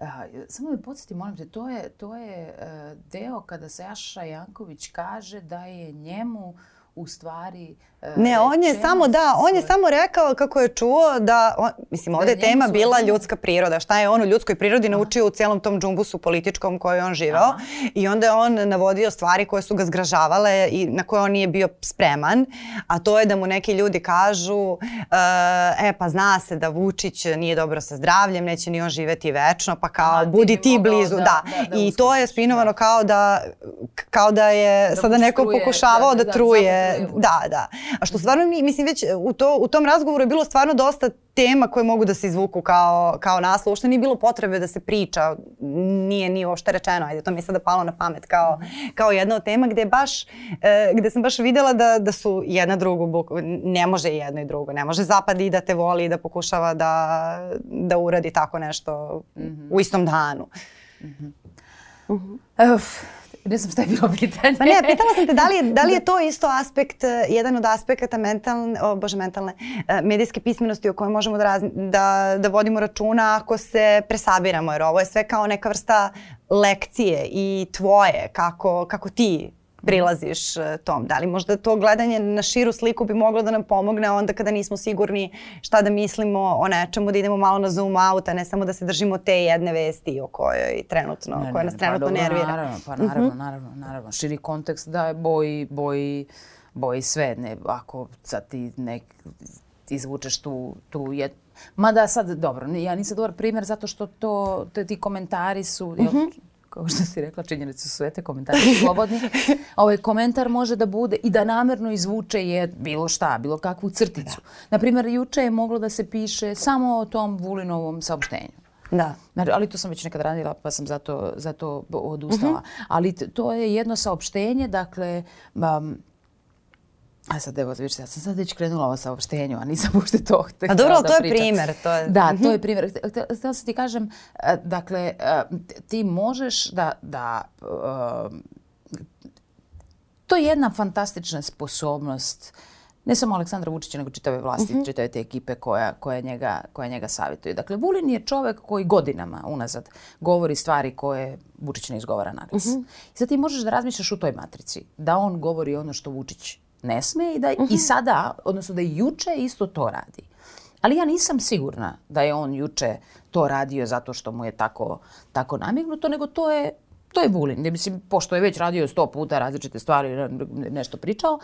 Uh, samo da podsjeti, molim te, to je, to je uh, deo kada se Jaša Janković kaže da je njemu u stvari Ne, on je samo da, on je samo rekao kako je čuo da on, mislim ovde da je tema bila ljudska priroda. Šta je on u ljudskoj prirodi naučio u celom tom džumbusu političkom koji je on živeo i onda je on navodio stvari koje su ga zgražavale i na koje on nije bio spreman, a to je da mu neki ljudi kažu uh, e pa zna se da Vučić nije dobro sa zdravljem, neće ni on živeti večno, pa kao budi ti, blizu, da. da, da, da I to je spinovano da. kao da kao da je da sada neko truje, pokušavao da, da, da. Da, da. A što stvarno mi, mislim već u, to, u tom razgovoru je bilo stvarno dosta tema koje mogu da se izvuku kao, kao naslov. Uopšte nije bilo potrebe da se priča, nije ni ošte rečeno, ajde, to mi je sada palo na pamet kao, kao jedna od tema gde baš, e, gde sam baš videla da, da su jedna drugu, ne može jedno i drugo, ne može zapad i da te voli i da pokušava da, da uradi tako nešto mm -hmm. u istom danu. Mm -hmm. Uh -huh. Uf, ne znam šta je bilo pitanje. Pa ne, pitala sam te da li je, da li je to isto aspekt, eh, jedan od aspekata mentalne, o bože mentalne, eh, medijske pismenosti o kojoj možemo da, raz, da, da vodimo računa ako se presabiramo, jer ovo je sve kao neka vrsta lekcije i tvoje, kako, kako ti prilaziš e, tom. Da li možda to gledanje na širu sliku bi moglo da nam pomogne onda kada nismo sigurni šta da mislimo o nečemu, da idemo malo na zoom out, a ne samo da se držimo te jedne vesti o kojoj trenutno, ne, koja nas ne, trenutno pa dobro, nervira. Naravno, pa naravno, uh mhm. -huh. naravno, naravno. Širi kontekst da je boji, boji, boji sve. Ne, ako sad ti nek, izvučeš tu, tu je, Mada sad, dobro, ja nisam dobar primjer zato što to, te, ti komentari su, uh -huh. Kao što si rekla, činjenice su sve te komentari slobodni. ovaj komentar može da bude i da namerno izvuče je bilo šta, bilo kakvu crticu. Da. Naprimjer, juče je moglo da se piše samo o tom Vulinovom saopštenju. Da. Ali to sam već nekad radila pa sam zato, zato odustala. Uh -huh. Ali to je jedno saopštenje, dakle, um, A sad evo, ja sam sad već krenula ovo saopštenju, a nisam ušte to htjela da dobro, to je primer. To je... Da, to je mhm. primer. Htjela sam ti kažem, e, dakle, e, ti možeš da, da uh, to je jedna fantastična sposobnost ne samo Aleksandra Vučića, nego čitave vlasti, mm -hmm. čitave te ekipe koja, koja, njega, koja njega savjetuje. Dakle, Vulin je čovek koji godinama unazad govori stvari koje Vučić ne izgovara na glas. Mm -hmm. I sad ti možeš da razmišljaš u toj matrici, da on govori ono što Vučić ne sme i da uh -huh. i mhm. sada, odnosno da i juče isto to radi. Ali ja nisam sigurna da je on juče to radio zato što mu je tako, tako namignuto, nego to je to je Vulin. Ne mislim, pošto je već radio sto puta različite stvari, nešto pričao,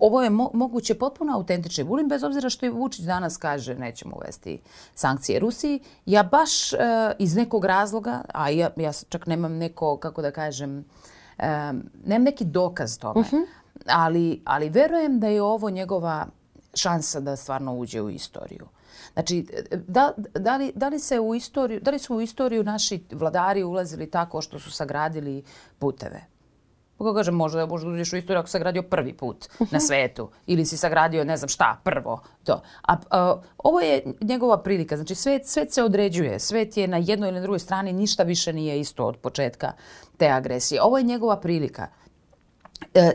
ovo je mo moguće potpuno autentični Vulin, bez obzira što i Vučić danas kaže nećemo uvesti sankcije Rusiji. Ja baš uh, iz nekog razloga, a ja, ja čak nemam neko, kako da kažem, um, nemam neki dokaz tome, uh mhm. -huh ali, ali verujem da je ovo njegova šansa da stvarno uđe u istoriju. Znači, da, da, li, da, li se u istoriju, da li su u istoriju naši vladari ulazili tako što su sagradili puteve? Kako kažem, možda, možda uđeš u istoriju ako sagradio prvi put na svetu ili si sagradio ne znam šta, prvo. To. A, a ovo je njegova prilika. Znači, svet, svet se određuje. Svet je na jednoj ili na drugoj strani, ništa više nije isto od početka te agresije. Ovo je njegova prilika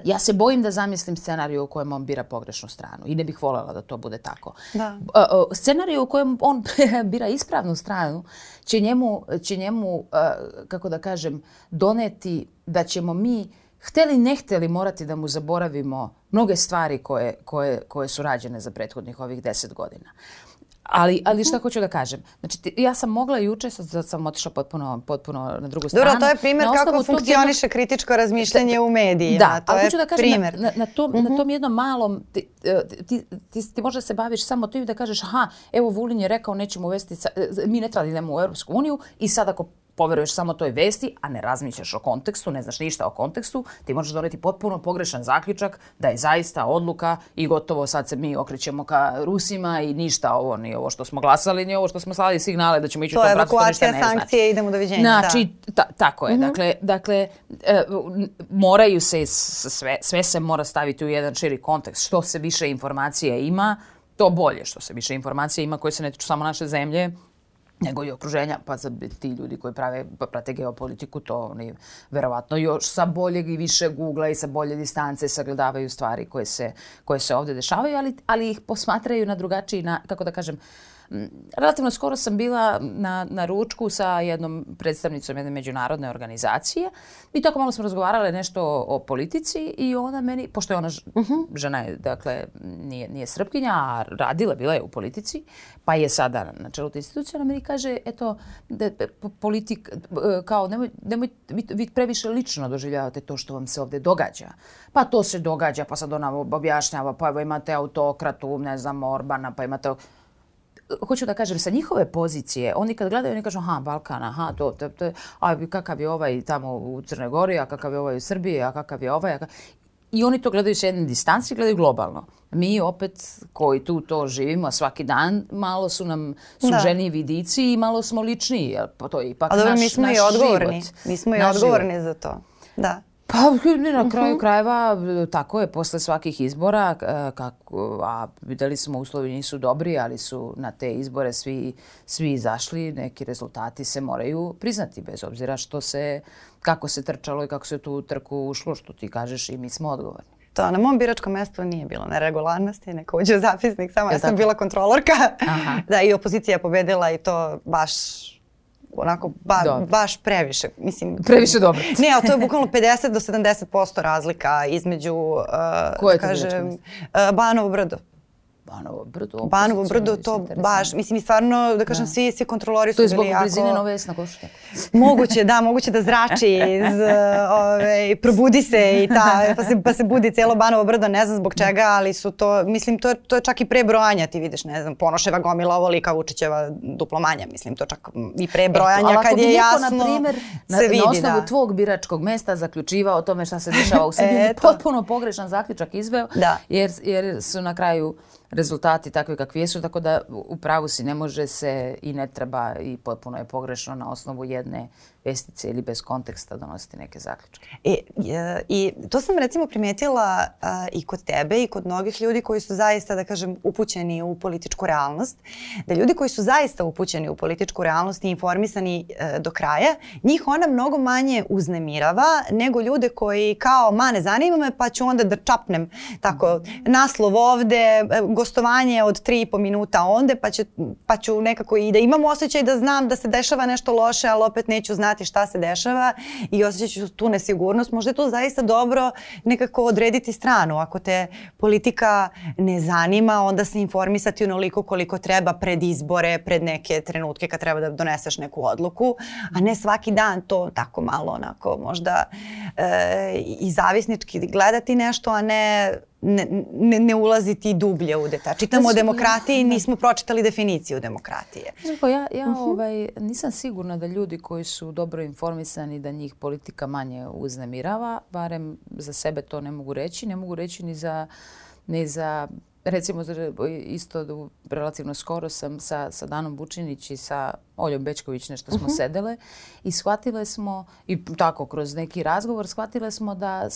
ja se bojim da zamislim scenariju u kojem on bira pogrešnu stranu i ne bih voljela da to bude tako. Da. E, e, scenariju u kojem on bira ispravnu stranu će njemu, će njemu e, kako da kažem, doneti da ćemo mi hteli ne hteli morati da mu zaboravimo mnoge stvari koje, koje, koje su rađene za prethodnih ovih deset godina. Ali, ali šta hoću da kažem? Znači, ti, ja sam mogla juče, sad sam otišla potpuno, potpuno na drugu stranu. Dobro, to je primjer kako funkcioniše jednog... kritičko razmišljanje u medijima. Da, to ali hoću da kažem, primer. na, na, tom, uh -huh. na tom jednom malom, ti, ti, ti, ti možda se baviš samo tim da kažeš, aha, evo Vulin je rekao nećemo uvesti, mi ne treba da idemo u Europsku uniju i sad ako poveruješ samo toj vesti, a ne razmišljaš o kontekstu, ne znaš ništa o kontekstu, ti možeš doneti potpuno pogrešan zaključak da je zaista odluka i gotovo sad se mi okrećemo ka Rusima i ništa ovo, ni ovo što smo glasali, ni ovo što smo slali signale da ćemo ići to u tom pravcu, to ništa ne znači. sankcije, idemo doviđenja. Znači, da. ta, tako je. Mm -hmm. Dakle, dakle e, moraju se, sve, sve se mora staviti u jedan širi kontekst. Što se više informacija ima, to bolje. Što se više informacija ima koje se ne tiču samo naše zemlje, nego i okruženja, pa za ti ljudi koji prave, pa prate geopolitiku, to oni verovatno još sa boljeg i više Google i sa bolje distance sagledavaju stvari koje se, koje se ovde dešavaju, ali, ali ih posmatraju na drugačiji, na, kako da kažem, relativno skoro sam bila na, na ručku sa jednom predstavnicom jedne međunarodne organizacije i tako malo smo razgovarale nešto o, politici i ona meni, pošto je ona mhm. žena je, dakle, nije, nije srpkinja, a radila, bila je u politici, pa je sada na čelu te institucije, ona meni kaže, eto, da, politik, kao, nemoj, nemoj, vi previše lično doživljavate to što vam se ovde događa. Pa to se događa, pa sad ona objašnjava, pa evo imate autokratu, ne znam, Orbana, pa imate hoću da kažem, sa njihove pozicije, oni kad gledaju, oni kažu, aha, Balkan, aha, to, to, to, a kakav je ovaj tamo u Crnoj Gori, a kakav je ovaj u Srbiji, a kakav je ovaj, a kakav... I oni to gledaju s jedne distanci, gledaju globalno. Mi opet, koji tu to živimo svaki dan, malo su nam suženi da. vidici i malo smo ličniji. Pa to je ipak A dobro, naš, mi smo naš i odgovorni. Život. Mi smo i odgovorni život. za to. Da. Pa na kraju -huh. krajeva tako je posle svakih izbora kako a videli smo uslovi nisu dobri ali su na te izbore svi svi izašli neki rezultati se moraju priznati bez obzira što se kako se trčalo i kako se tu trku ušlo što ti kažeš i mi smo odgovorni. To na mom biračkom mestu nije bilo neregularnosti, neko uđe u zapisnik, samo ja, ja sam bila kontrolorka. Aha. Da, i opozicija je pobedila i to baš onako ba, baš previše. Mislim, previše dobro. ne, ali to je bukvalno 50 do 70% razlika između, uh, Koje da kažem, uh, Banovo brdo. Banovo brdo. Banovo brdo, to baš, mislim, stvarno, da kažem, da. svi, svi kontrolori su bili jako... To je zbog blizine Nove Esna Košuta. moguće, da, moguće da zrači, iz, ove, probudi se i ta, pa se, pa se budi cijelo Banovo brdo, ne znam zbog čega, ali su to, mislim, to, to je čak i pre brojanja, ti vidiš, ne znam, Ponoševa gomila ovo lika Vučićeva duplo manja, mislim, to čak i pre brojanja, Eto, kad je jasno, na primer, na, se vidi, na osnovu da. tvog biračkog mesta zaključivao o tome šta se dešava u Srbiji, potpuno pogrešan zaključak izveo, da. jer, jer su na kraju rezultati takvi kakvi jesu, tako da u pravu si ne može se i ne treba i potpuno je pogrešno na osnovu jedne vestice ili bez konteksta donositi neke zaključke. E, I to sam recimo primetila i kod tebe i kod mnogih ljudi koji su zaista, da kažem, upućeni u političku realnost. Da ljudi koji su zaista upućeni u političku realnost i informisani e, do kraja, njih ona mnogo manje uznemirava nego ljude koji kao, ma ne zanima me pa ću onda da čapnem tako naslov ovde, e, gostovanje od tri i po minuta onde pa, će, pa ću nekako i da imam osjećaj da znam da se dešava nešto loše, ali opet neću znati znati šta se dešava i osjećat ću tu nesigurnost. Možda je to zaista dobro nekako odrediti stranu. Ako te politika ne zanima, onda se informisati onoliko koliko treba pred izbore, pred neke trenutke kad treba da doneseš neku odluku, a ne svaki dan to tako malo onako možda e, i zavisnički gledati nešto, a ne ne, ne, ne ulaziti dublje u detalj. Čitamo o demokratiji i da. nismo pročitali definiciju demokratije. Znači, ja, ja uh -huh. ovaj, nisam sigurna da ljudi koji su dobro informisani da njih politika manje uznemirava, barem za sebe to ne mogu reći. Ne mogu reći ni za, ni za recimo isto relativno skoro sam sa, sa Danom Bučinić i sa Oljom Bečković nešto smo uh -huh. sedele i shvatile smo, i tako kroz neki razgovor, shvatile smo da,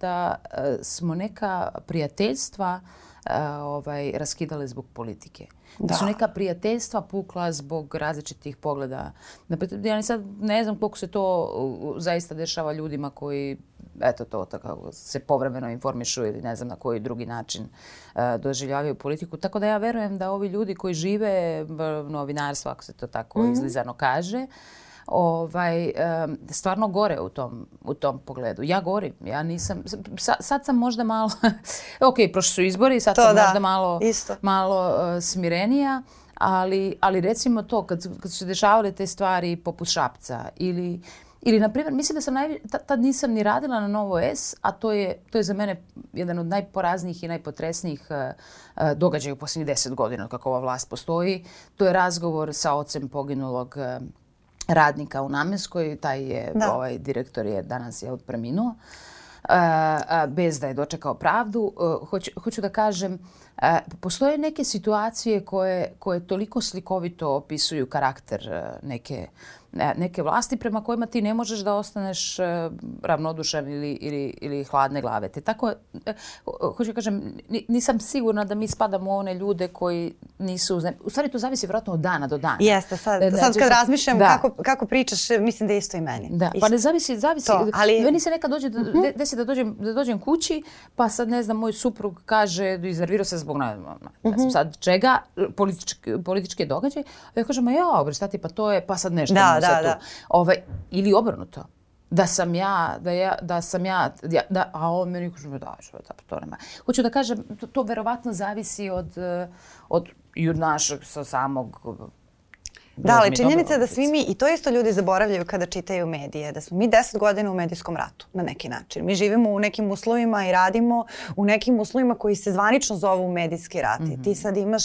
da e, smo neka prijateljstva uh, ovaj, raskidale zbog politike. Da. da su neka prijateljstva pukla zbog različitih pogleda. Ja sad ne znam koliko se to zaista dešava ljudima koji eto to, tako se povremeno informišu ili ne znam na koji drugi način uh, doživljavaju politiku. Tako da ja verujem da ovi ljudi koji žive novinarstvo, ako se to tako mm -hmm. izlizano kaže, ovaj, um, stvarno gore u tom, u tom pogledu. Ja gorim, ja nisam, sa, sad sam možda malo, ok, prošli su izbori, sad to, sam da, možda malo, isto. malo uh, smirenija, ali, ali recimo to, kad, kad su se dešavale te stvari poput Šapca ili Ili, na primjer, mislim da sam naj, tad nisam ni radila na Novo S, a to je, to je za mene jedan od najporaznijih i najpotresnijih uh, događaja u posljednjih deset godina kako ova vlast postoji. To je razgovor sa ocem poginulog uh, radnika u Namenskoj. Taj je, da. ovaj direktor je danas je preminuo. Uh, bez da je dočekao pravdu. Hoću, hoću da kažem, postoje neke situacije koje, koje toliko slikovito opisuju karakter neke neke vlasti prema kojima ti ne možeš da ostaneš e, ravnodušan ili, ili, ili hladne glave. Te tako, e, hoću da kažem, nisam sigurna da mi spadamo u one ljude koji nisu... U stvari to zavisi vjerojatno od dana do dana. Jeste, sad, znači, sad kad razmišljam da. kako, kako pričaš, mislim da je isto i meni. Da, isto. pa ne zavisi, zavisi. To, ali... Meni se nekad dođe, da, -huh. desi da dođem, da dođem kući, pa sad ne znam, moj suprug kaže, da iznervirao se zbog, ne, znam sad čega, politički, političke događaje. Ja kažem, ja, bre, stati, pa to je, pa sad nešto. Da, da, da. Ovaj, ili obrnuto. Da sam ja, da ja, da sam ja, ja da, a on meni kaže, da, da, to nema. Hoću da kažem, to, to verovatno zavisi od, od, i od našeg sa samog Da, ali činjenica je da svi mi, i to isto ljudi zaboravljaju kada čitaju medije, da smo mi deset godina u medijskom ratu na neki način. Mi živimo u nekim uslovima i radimo u nekim uslovima koji se zvanično zovu medijski rat. Mm -hmm. Ti sad imaš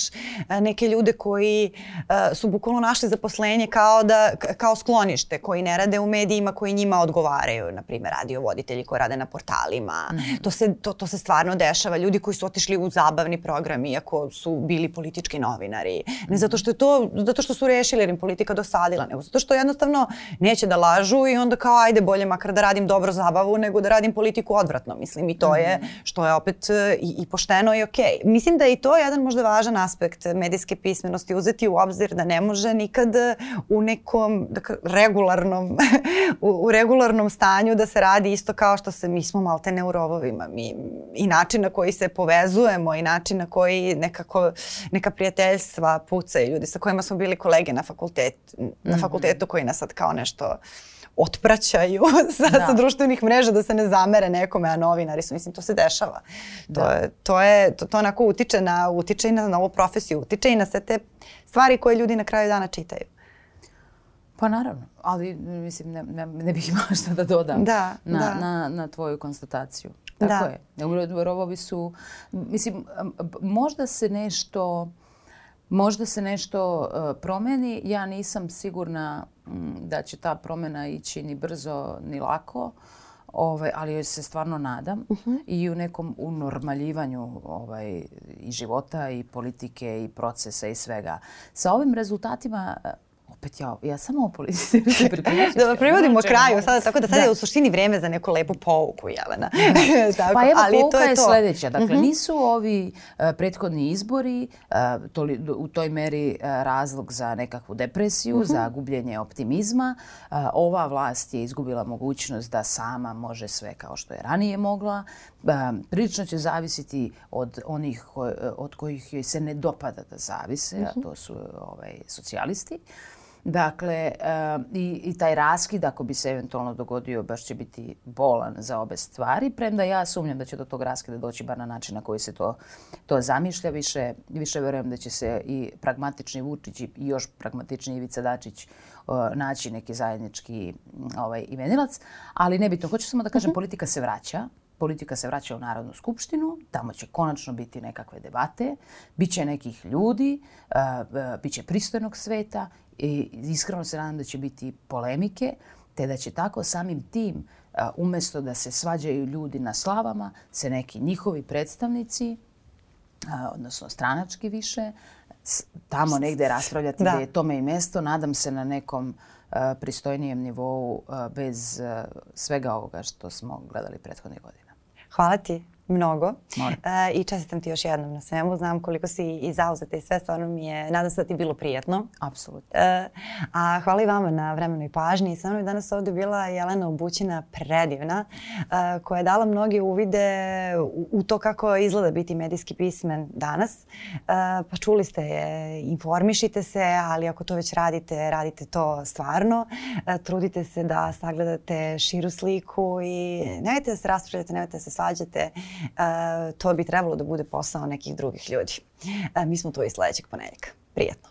neke ljude koji uh, su bukvalno našli zaposlenje kao, da, kao sklonište, koji ne rade u medijima koji njima odgovaraju. Na primjer, radiovoditelji koji rade na portalima. Mm -hmm. to, se, to, to se stvarno dešava. Ljudi koji su otišli u zabavni program iako su bili politički novinari. Ne zato što, je to, zato što su rešili ili jer im politika dosadila, nego zato što jednostavno neće da lažu i onda kao ajde bolje makar da radim dobro zabavu nego da radim politiku odvratno. Mislim i to je mhm. što je opet e, i, i pošteno i okej. Okay. Mislim da je i to jedan možda važan aspekt medijske pismenosti uzeti u obzir da ne može nikad u nekom dakle, regularnom u, u regularnom stanju da se radi isto kao što se mi smo malte neurovovima. Mi, I način na koji se povezujemo i način na koji nekako neka prijateljstva pucaju ljudi sa kojima smo bili kolege na fakultet, na mhm. fakultetu koji nas sad kao nešto otpraćaju sa, da. sa društvenih mreža da se ne zamere nekome, a novinari su, mislim, to se dešava. Da. To, je, to, je, to, to onako utiče, na, utiče i na novu profesiju, utiče i na sve te stvari koje ljudi na kraju dana čitaju. Pa naravno, ali mislim ne, ne, ne bih imala šta da dodam da, na, da. Na, na tvoju konstataciju. Tako da. je. Robovi su, mislim, možda se nešto Možda se nešto uh, promeni. Ja nisam sigurna m, da će ta promjena ići ni brzo ni lako. Ovaj, ali joj se stvarno nadam uh -huh. i u nekom unormaljivanju ovaj, i života i politike i procesa i svega. Sa ovim rezultatima opet ja, ja samo o politici da privodimo kraju sada, tako da sad da. je u suštini vreme za neku lepu pouku, Jelena. tako, pa evo, ali pouka to je, je to. sledeća. Dakle, mhm. -huh. nisu ovi uh, prethodni izbori uh, toli, u toj meri uh, razlog za nekakvu depresiju, mhm. -huh. za gubljenje optimizma. Uh, ova vlast je izgubila mogućnost da sama može sve kao što je ranije mogla. Uh, prilično će zavisiti od onih ko, od kojih joj se ne dopada da zavise, uh -huh. a mhm. to su ovaj, socijalisti. Uh, Dakle, uh, i, i taj raskid, ako bi se eventualno dogodio, baš će biti bolan za obe stvari, premda ja sumnjam da će do tog raskida doći bar na način na koji se to, to zamišlja. Više, više verujem da će se i pragmatični Vučić i još pragmatični Ivica Dačić uh, naći neki zajednički ovaj, imenilac. Ali nebitno, hoću samo da kažem, uh mhm. -huh. politika se vraća politika se vraća u Narodnu skupštinu, tamo će konačno biti nekakve debate, bit će nekih ljudi, uh, uh, bit će pristojnog sveta i iskreno se nadam da će biti polemike, te da će tako samim tim, uh, umesto da se svađaju ljudi na slavama, se neki njihovi predstavnici, odnosno stranački više, tamo negde raspravljati da. gde je tome i mesto. Nadam se na nekom pristojnijem nivou bez svega ovoga što smo gledali prethodnih godina. Hvala ti. Mnogo. E, I čestitam ti još jednom na svemu. Znam koliko si i zauzeta i sve, stvarno mi je, nadam se da ti bilo prijetno. Apsolutno. E, a hvala i vama na vremenoj pažnji. Sa mnom je danas ovdje bila Jelena Obućina, predivna, e, koja je dala mnoge uvide u, u to kako izgleda biti medijski pismen danas. E, pa čuli ste je, informišite se, ali ako to već radite, radite to stvarno. E, trudite se da sagledate širu sliku i nemojte da se raspravljate, nemojte da se svađate. To bi trebalo da bude posao nekih drugih ljudi. Mi smo tu i sledećeg ponedjeljka. Prijetno.